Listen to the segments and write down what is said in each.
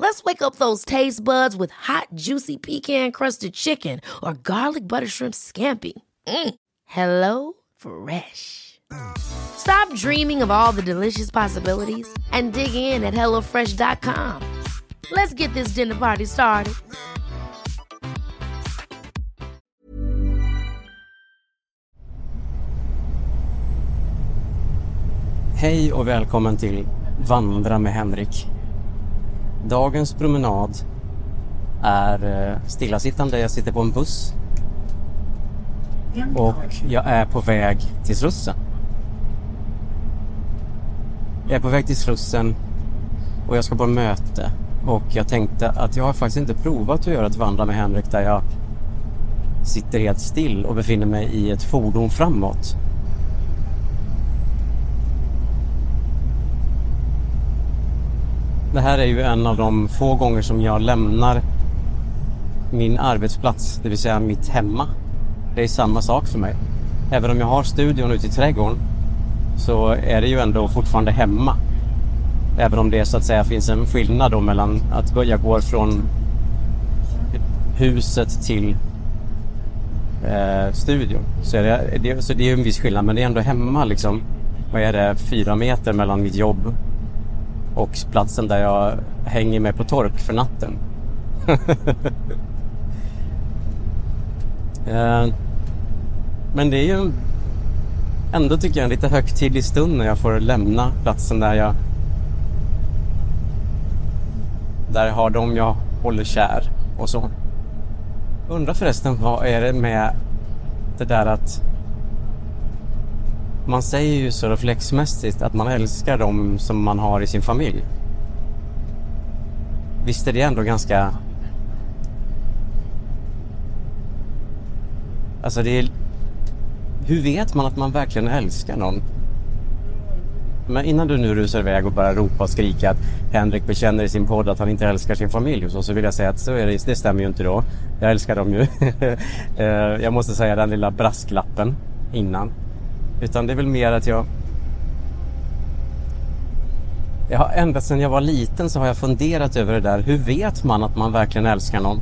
Let's wake up those taste buds with hot, juicy pecan crusted chicken or garlic butter shrimp scampi. Mm. Hello Fresh. Stop dreaming of all the delicious possibilities and dig in at HelloFresh.com. Let's get this dinner party started. Hej och välkommen till Vandra med Henrik. Dagens promenad är eh, stillasittande. Jag sitter på en buss och jag är på väg till Slussen. Jag är på väg till Slussen och jag ska på möte och jag tänkte att jag har faktiskt inte provat att göra ett vandra med Henrik där jag sitter helt still och befinner mig i ett fordon framåt. Det här är ju en av de få gånger som jag lämnar min arbetsplats, det vill säga mitt hemma. Det är samma sak för mig. Även om jag har studion ute i trädgården så är det ju ändå fortfarande hemma. Även om det så att säga finns en skillnad då mellan att jag går från huset till eh, studion. Så, är det, det, så det är ju en viss skillnad men det är ändå hemma liksom. Vad är det? Fyra meter mellan mitt jobb och platsen där jag hänger mig på tork för natten. Eh, men det är ju ändå tycker jag en lite högtidlig stund när jag får lämna platsen där jag där jag har dem jag håller kär och så. Undrar förresten vad är det med det där att man säger ju så reflexmässigt att man älskar dem som man har i sin familj. Visst är det ändå ganska... Alltså det är... Hur vet man att man verkligen älskar någon? Men innan du nu rusar iväg och bara ropa och skrika att Henrik bekänner i sin podd att han inte älskar sin familj och så, så vill jag säga att så är det, det stämmer ju inte då. Jag älskar dem ju. Eh, jag måste säga den lilla brasklappen innan. Utan det är väl mer att jag... jag har, ända sedan jag var liten så har jag funderat över det där. Hur vet man att man verkligen älskar någon?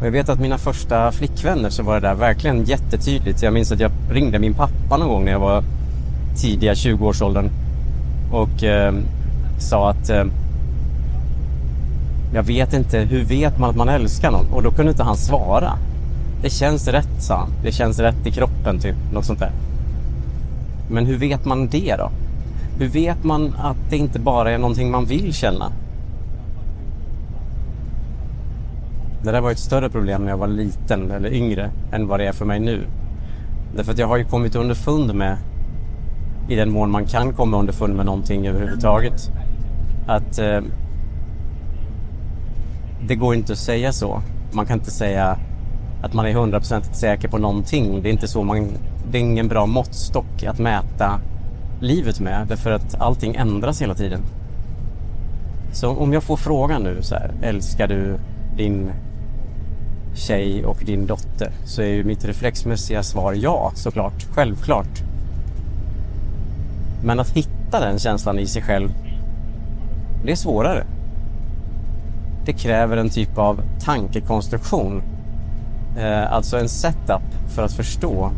Och jag vet att mina första flickvänner så var det där verkligen jättetydligt. Jag minns att jag ringde min pappa någon gång när jag var tidiga 20-årsåldern och eh, sa att eh, jag vet inte, hur vet man att man älskar någon? Och då kunde inte han svara. Det känns rätt, sa han. Det känns rätt i kroppen, typ. Något sånt där. Men hur vet man det då? Hur vet man att det inte bara är någonting man vill känna? Det där var ett större problem när jag var liten eller yngre än vad det är för mig nu. Därför att jag har ju kommit underfund med, i den mån man kan komma underfund med någonting överhuvudtaget, att eh, det går inte att säga så. Man kan inte säga att man är hundraprocentigt säker på någonting. Det är inte så man det är ingen bra måttstock att mäta livet med därför att allting ändras hela tiden. Så om jag får frågan nu så här, älskar du din tjej och din dotter? Så är ju mitt reflexmässiga svar ja, såklart. Självklart. Men att hitta den känslan i sig själv, det är svårare. Det kräver en typ av tankekonstruktion. Eh, alltså en setup för att förstå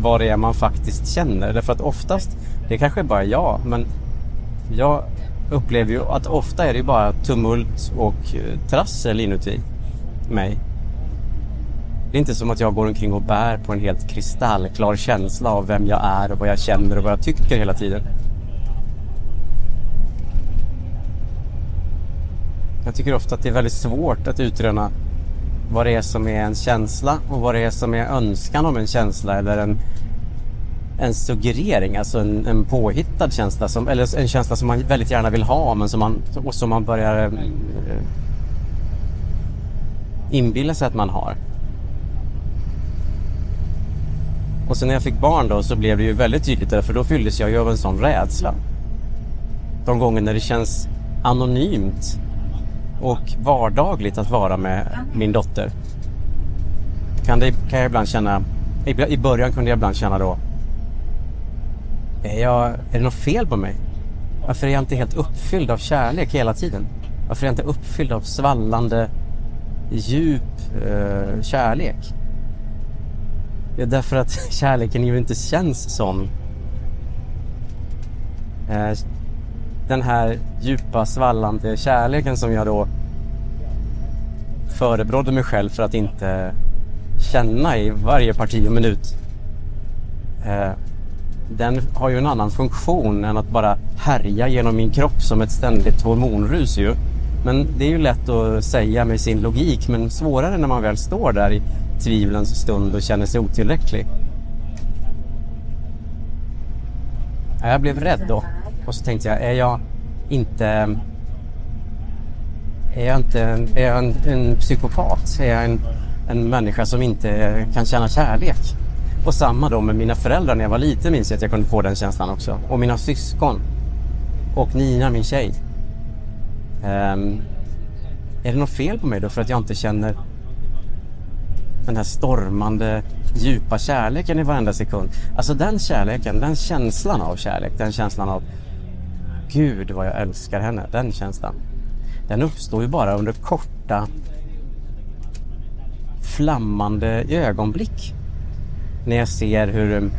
vad det är man faktiskt känner. Därför att oftast, det kanske är bara jag, men jag upplever ju att ofta är det bara tumult och eh, trassel inuti mig. Det är inte som att jag går omkring och bär på en helt kristallklar känsla av vem jag är och vad jag känner och vad jag tycker hela tiden. Jag tycker ofta att det är väldigt svårt att utröna vad det är som är en känsla och vad det är som är önskan om en känsla eller en, en suggerering, alltså en, en påhittad känsla, som, eller en känsla som man väldigt gärna vill ha men som man, och som man börjar... Eh, inbilla sig att man har. Och sen när jag fick barn då så blev det ju väldigt tydligt där, för då fylldes jag ju av en sån rädsla. De gånger när det känns anonymt och vardagligt att vara med min dotter. Kan, det, kan jag ibland känna, i början kunde jag ibland känna då, är, jag, är det något fel på mig? Varför är jag inte helt uppfylld av kärlek hela tiden? Varför är jag inte uppfylld av svallande, djup eh, kärlek? Det är därför att kärleken ju inte känns sån. Eh, den här djupa svallande kärleken som jag då förebrådde mig själv för att inte känna i varje parti och minut. Eh, den har ju en annan funktion än att bara härja genom min kropp som ett ständigt hormonrus ju. Men det är ju lätt att säga med sin logik men svårare när man väl står där i tvivlens stund och känner sig otillräcklig. Jag blev rädd då och så tänkte jag, är jag inte är jag inte är jag en, en psykopat? Är jag en, en människa som inte kan känna kärlek? Och samma då med mina föräldrar när jag var liten minns jag att jag kunde få den känslan också. Och mina syskon. Och Nina, min tjej. Um, är det något fel på mig då för att jag inte känner den här stormande, djupa kärleken i varenda sekund? Alltså den kärleken, den känslan av kärlek, den känslan av Gud vad jag älskar henne, den känslan. Den uppstår ju bara under korta flammande ögonblick när jag ser hur eh,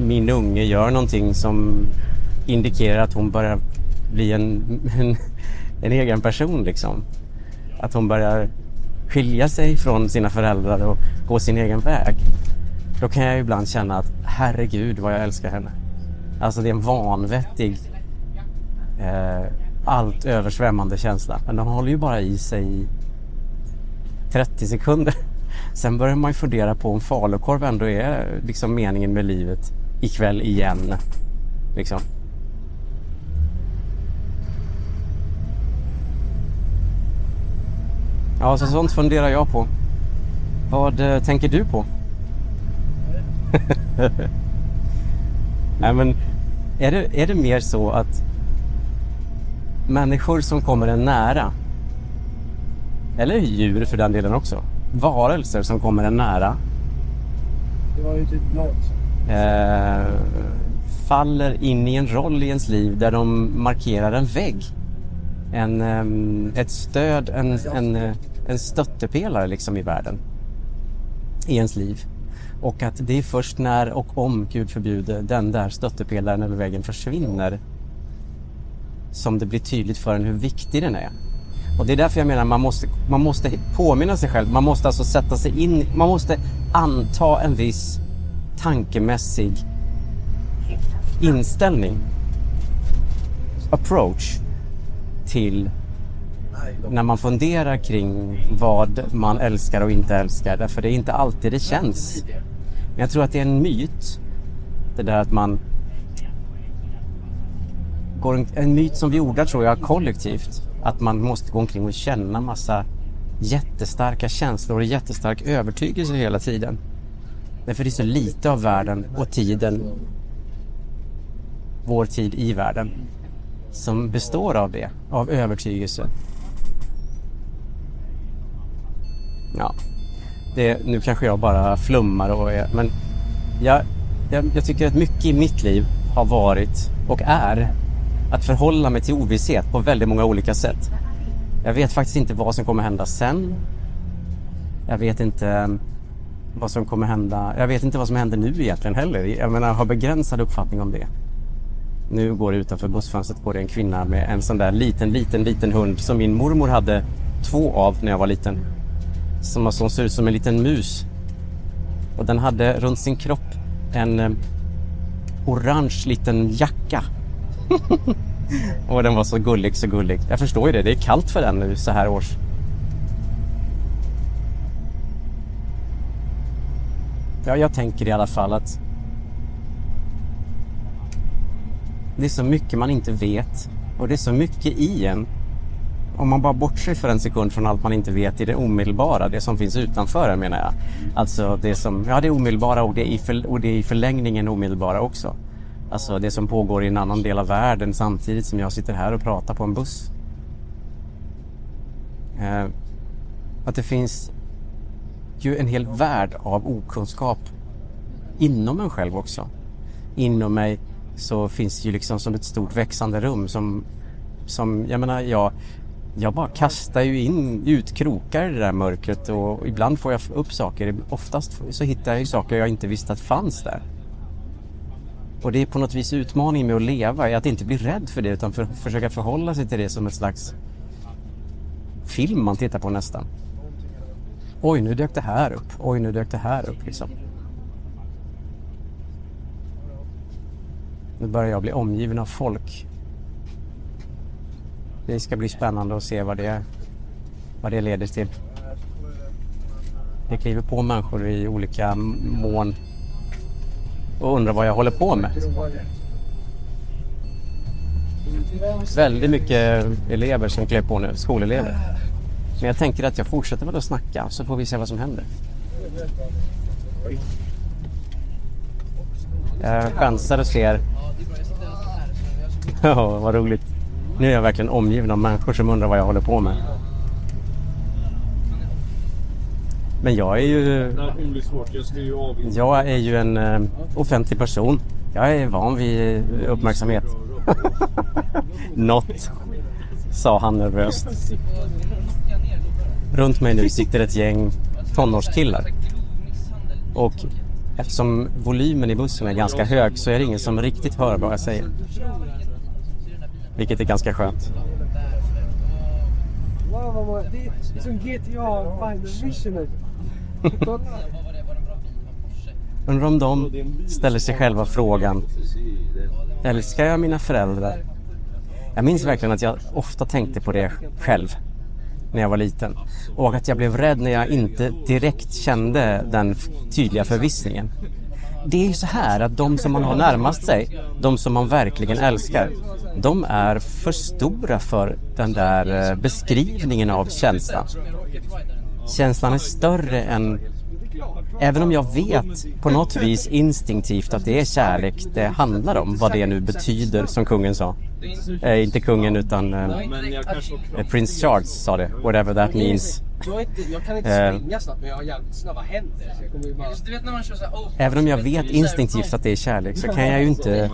min unge gör någonting som indikerar att hon börjar bli en, en, en egen person liksom. Att hon börjar skilja sig från sina föräldrar och gå sin egen väg. Då kan jag ibland känna att herregud vad jag älskar henne. Alltså det är en vanvettig, allt översvämmande känsla. Men de håller ju bara i sig i 30 sekunder. Sen börjar man ju fundera på om falukorv ändå är liksom meningen med livet ikväll igen. Liksom. Ja, så sånt funderar jag på. Vad eh, tänker du på? Nej, men är det, är det mer så att människor som kommer en nära, eller djur för den delen också, varelser som kommer en nära. Det var ju typ något. Eh, faller in i en roll i ens liv där de markerar en vägg. En, eh, ett stöd, en, en, en stöttepelare liksom i världen. I ens liv. Och att det är först när och om, Gud förbjude, den där stöttepelaren eller väggen försvinner som det blir tydligt för en hur viktig den är. Och det är därför jag menar man måste, man måste påminna sig själv. Man måste alltså sätta sig in, man måste anta en viss tankemässig inställning, approach till när man funderar kring vad man älskar och inte älskar. Därför det är inte alltid det känns. Men jag tror att det är en myt. Det där att man går en, en myt som vi odlar, tror jag kollektivt att man måste gå omkring och känna massa jättestarka känslor och jättestark övertygelse hela tiden. Därför det är så lite av världen och tiden, vår tid i världen, som består av det, av övertygelse. Ja, det, nu kanske jag bara flummar och är, men jag, jag, jag tycker att mycket i mitt liv har varit och är att förhålla mig till ovisshet på väldigt många olika sätt. Jag vet faktiskt inte vad som kommer hända sen. Jag vet inte ehm, vad som kommer hända. Jag vet inte vad som händer nu egentligen heller. Jag menar, jag har begränsad uppfattning om det. Nu går det utanför bussfönstret går det en kvinna med en sån där liten, liten, liten hund som min mormor hade två av när jag var liten. Som, som ser ut som en liten mus. Och den hade runt sin kropp en ehm, orange liten jacka och den var så gullig, så gullig. Jag förstår ju det, det är kallt för den nu så här års. Ja, jag tänker i alla fall att det är så mycket man inte vet och det är så mycket i en om man bara bortser för en sekund från allt man inte vet i det omedelbara, det som finns utanför en menar jag. Alltså det som, ja det är omedelbara och det är i, för, och det är i förlängningen omedelbara också. Alltså det som pågår i en annan del av världen samtidigt som jag sitter här och pratar på en buss. Eh, att det finns ju en hel värld av okunskap inom en själv också. Inom mig så finns det ju liksom som ett stort växande rum som, som jag menar, jag, jag bara kastar ju in utkrokar i det där mörkret och ibland får jag upp saker. Oftast så hittar jag ju saker jag inte visste att fanns där. Och det är på något vis utmaningen med att leva, är att inte bli rädd för det utan för, försöka förhålla sig till det som ett slags film man tittar på nästan. Oj, nu dök det här upp. Oj, nu dök det här upp liksom. Nu börjar jag bli omgiven av folk. Det ska bli spännande att se vad det, vad det leder till. Det kliver på människor i olika mån och undrar vad jag håller på med. Väldigt mycket elever som klär på nu, skolelever. Men jag tänker att jag fortsätter väl att snacka så får vi se vad som händer. Jag chansar och ser. Ja, vad roligt. Nu är jag verkligen omgiven av människor som undrar vad jag håller på med. Men jag är ju... Jag är ju en uh, offentlig person. Jag är van vid uppmärksamhet. Något, sa han nervöst. Runt mig nu sitter ett gäng tonårskillar. Och eftersom volymen i bussen är ganska hög så är det ingen som riktigt hör vad jag säger. Vilket är ganska skönt. Wow, det är liksom som GTA Final Mission. Undrar om de ställer sig själva frågan Älskar jag mina föräldrar? Jag minns verkligen att jag ofta tänkte på det själv när jag var liten. Och att jag blev rädd när jag inte direkt kände den tydliga förvissningen. Det är ju så här att de som man har närmast sig, de som man verkligen älskar, de är för stora för den där eh, beskrivningen av känslan. Känslan är större än Även om jag vet på något vis instinktivt att det är kärlek det handlar om, vad det nu betyder som kungen sa. Eh, inte kungen utan eh, eh, Prince Charles sa det, whatever that means. Jag kan inte Eh. springa snabbt men jag har jävligt snabba händer. Så jag kommer ju bara... Du vet när man kör såhär... Oh, Även om jag vet instinktivt att det är kärlek så kan jag ju inte...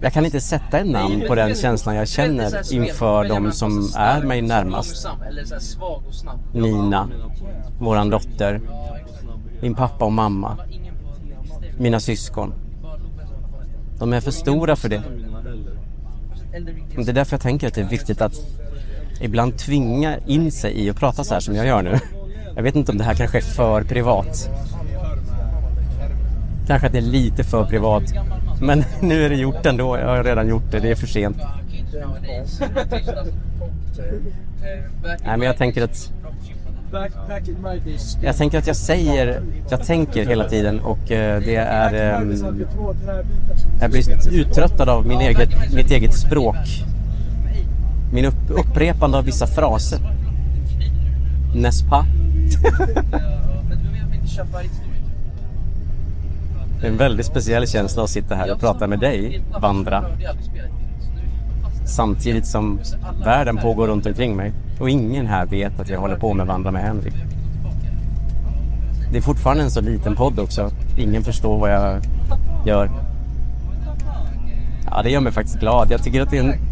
Jag kan inte. Sätta en namn på den känslan jag känner inför de som är mig närmast. Nina, våran dotter, min pappa och mamma, mina syskon. De är för stora för det. Det är därför jag tänker att det är viktigt att ibland tvinga in sig i att prata så här som jag gör nu. Jag vet inte om det här kanske är för privat. Kanske att det är lite för privat. Men nu är det gjort ändå. Jag har redan gjort det. Det är för sent. Nej, men jag tänker att jag tänker att jag säger, jag tänker hela tiden och eh, det är... Ehm, jag blir uttröttad av min eget, mitt eget språk. Min upp, upprepande av vissa fraser. N'est-ce pas? Det är en väldigt speciell känsla att sitta här och prata med dig, Vandra. Samtidigt som världen pågår runt omkring mig och ingen här vet att jag håller på med Vandra med Henrik. Det är fortfarande en så liten podd också. Ingen förstår vad jag gör. Ja, det gör mig faktiskt glad. Jag tycker att det är en...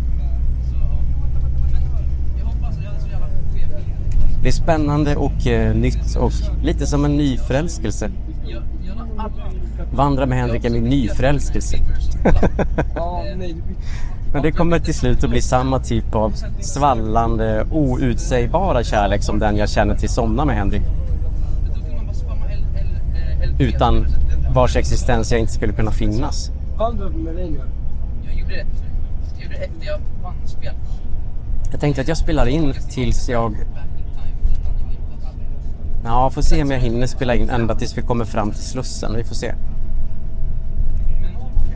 Det är spännande och eh, nytt och lite som en nyförälskelse. Vandra med Henrik är min nyförälskelse. Men det kommer till slut att bli samma typ av svallande, outsägbara kärlek som den jag känner till Somna med Henrik. Utan vars existens jag inte skulle kunna finnas. Jag tänkte att jag spelar in tills jag... Ja, får se om jag hinner spela in ända tills vi kommer fram till Slussen. Vi får se.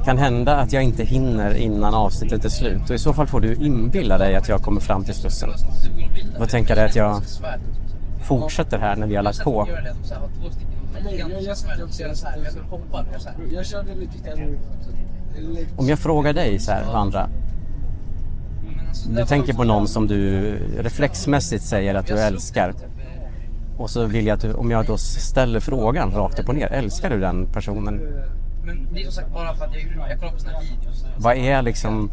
kan hända att jag inte hinner innan avsnittet är slut och i så fall får du inbilla dig att jag kommer fram till Slussen. Vad tänka dig att jag fortsätter här när vi har lagt på. Om jag frågar dig så här, Vandra. Du tänker på någon som du reflexmässigt säger att du älskar. Och så vill jag att du, om jag då ställer frågan rakt upp och ner. Älskar du den personen? Men det är som sagt bara för att jag, jag kollar på såna här videos. Vad är liksom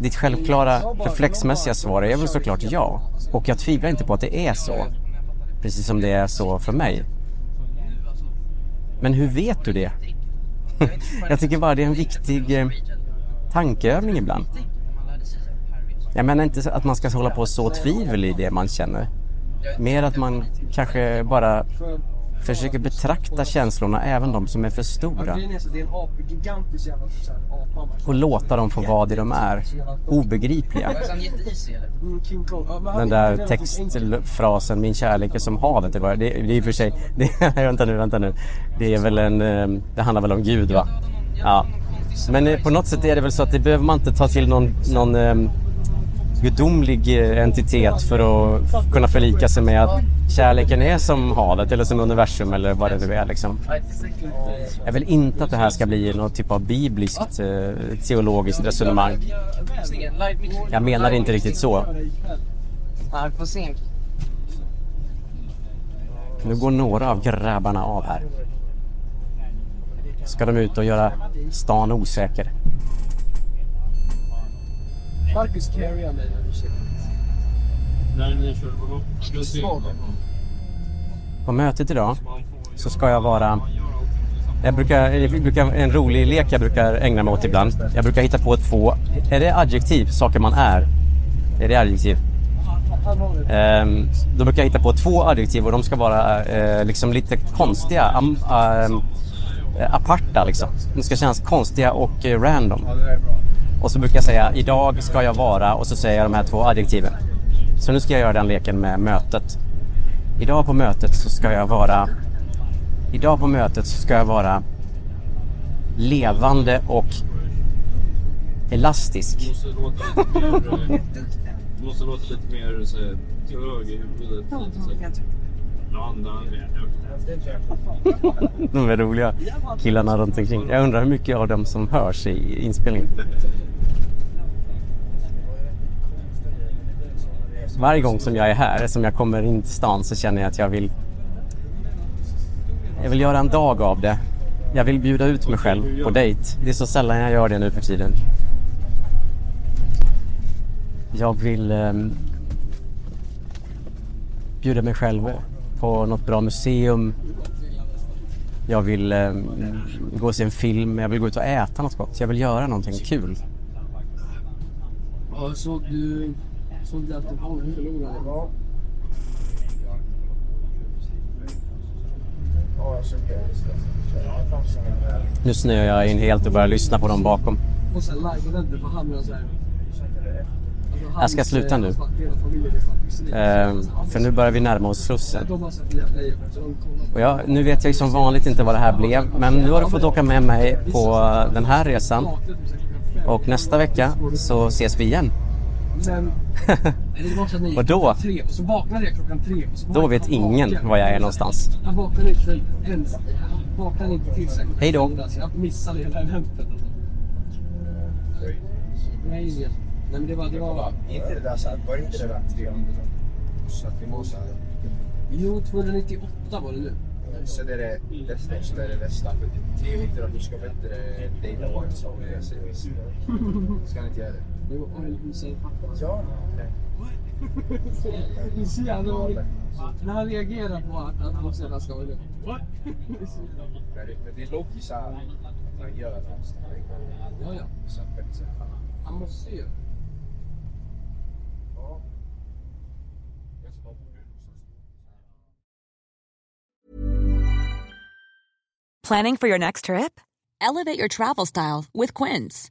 ditt självklara reflexmässiga svar är väl såklart ja. Och jag tvivlar inte på att det är så. Precis som det är så för mig. Men hur vet du det? jag tycker bara det är en viktig eh, tankeövning ibland. Jag menar inte att man ska hålla på och så tvivel i det man känner. Mer att man kanske bara försöker betrakta känslorna, även de som är för stora. Det. Och låta dem få vara det de är. Obegripliga. Mm, Den är där textfrasen Min kärlek är som havet. Det, var, det, det är i och för sig... Det, vänta nu, vänta nu. Det är väl en... eh, Det handlar väl om Gud va? Ja. Men eh, på något sätt är det väl så att det behöver man inte ta till någon, någon eh, gudomlig eh, entitet för att kunna förlika sig med att kärleken är som havet eller som universum eller vad det nu är liksom. Jag vill inte att det här ska bli någon typ av bibliskt eh, teologiskt resonemang. Jag menar inte riktigt så. Nu går några av grabbarna av här. Ska de ut och göra stan osäker. Marcus carryar mig. När ni kör på mötet idag så ska jag vara... Jag brukar, jag brukar, en rolig lek jag brukar ägna mig åt ibland. Jag brukar hitta på två... Är det adjektiv? Saker man är? Är det adjektiv? Ehm, då brukar jag hitta på två adjektiv och de ska vara eh, liksom lite konstiga. Ehm, eh, aparta liksom. De ska kännas konstiga och eh, random. Och så brukar jag säga idag ska jag vara och så säger jag de här två adjektiven. Så nu ska jag göra den leken med mötet. Idag på mötet så ska jag vara Idag på mötet så ska jag vara levande och elastisk. måste låta lite mer... eh, måste låta lite mer så här, till höger i huvudet. De är roliga killarna runt omkring. Jag undrar hur mycket av dem som hörs i inspelningen. Varje gång som jag är här, som jag kommer in till stan så känner jag att jag vill Jag vill göra en dag av det. Jag vill bjuda ut mig själv på dejt. Det är så sällan jag gör det nu för tiden. Jag vill ehm, bjuda mig själv på något bra museum. Jag vill ehm, gå och se en film. Jag vill gå ut och äta något gott. Jag vill göra någonting kul. Såg du... Såg du att de förlorade? Ja. Nu snöar jag in helt och börjar lyssna på dem bakom. Alltså, Jag ska sluta nu. Ehm, för nu börjar vi närma oss Slussen. Och jag, nu vet jag ju som vanligt inte vad det här blev. Men nu har du fått åka med mig på den här resan. Och nästa vecka så ses vi igen. Men... det var så att ni Och Tre, så vaknade jag klockan tre. Och så var Då jag vet vaken. ingen var jag är någonstans. Jag vaknade inte ens. Jag vaknade inte till sig. Hej då. Så Jag missade hela eventet. Nej, men det var... Det var Inte det där så var det inte det där 300? Så att vi måste... jo, 298 var det nu. Så det är det det största, det bästa. För det är ju inte att du ska bättre dejta bort som jag säger visst. Ska ni inte göra det? Jo, oj, du säger pappa. Ja. Det är så jävla roligt. När han reagerar på att, att han sedan ska vara det. Men det, men det är lågt så här att man gör att man ska Ja, ja. Så att det- så här, Han måste ju. ja. Planning for your next trip? Elevate your travel style with Quince.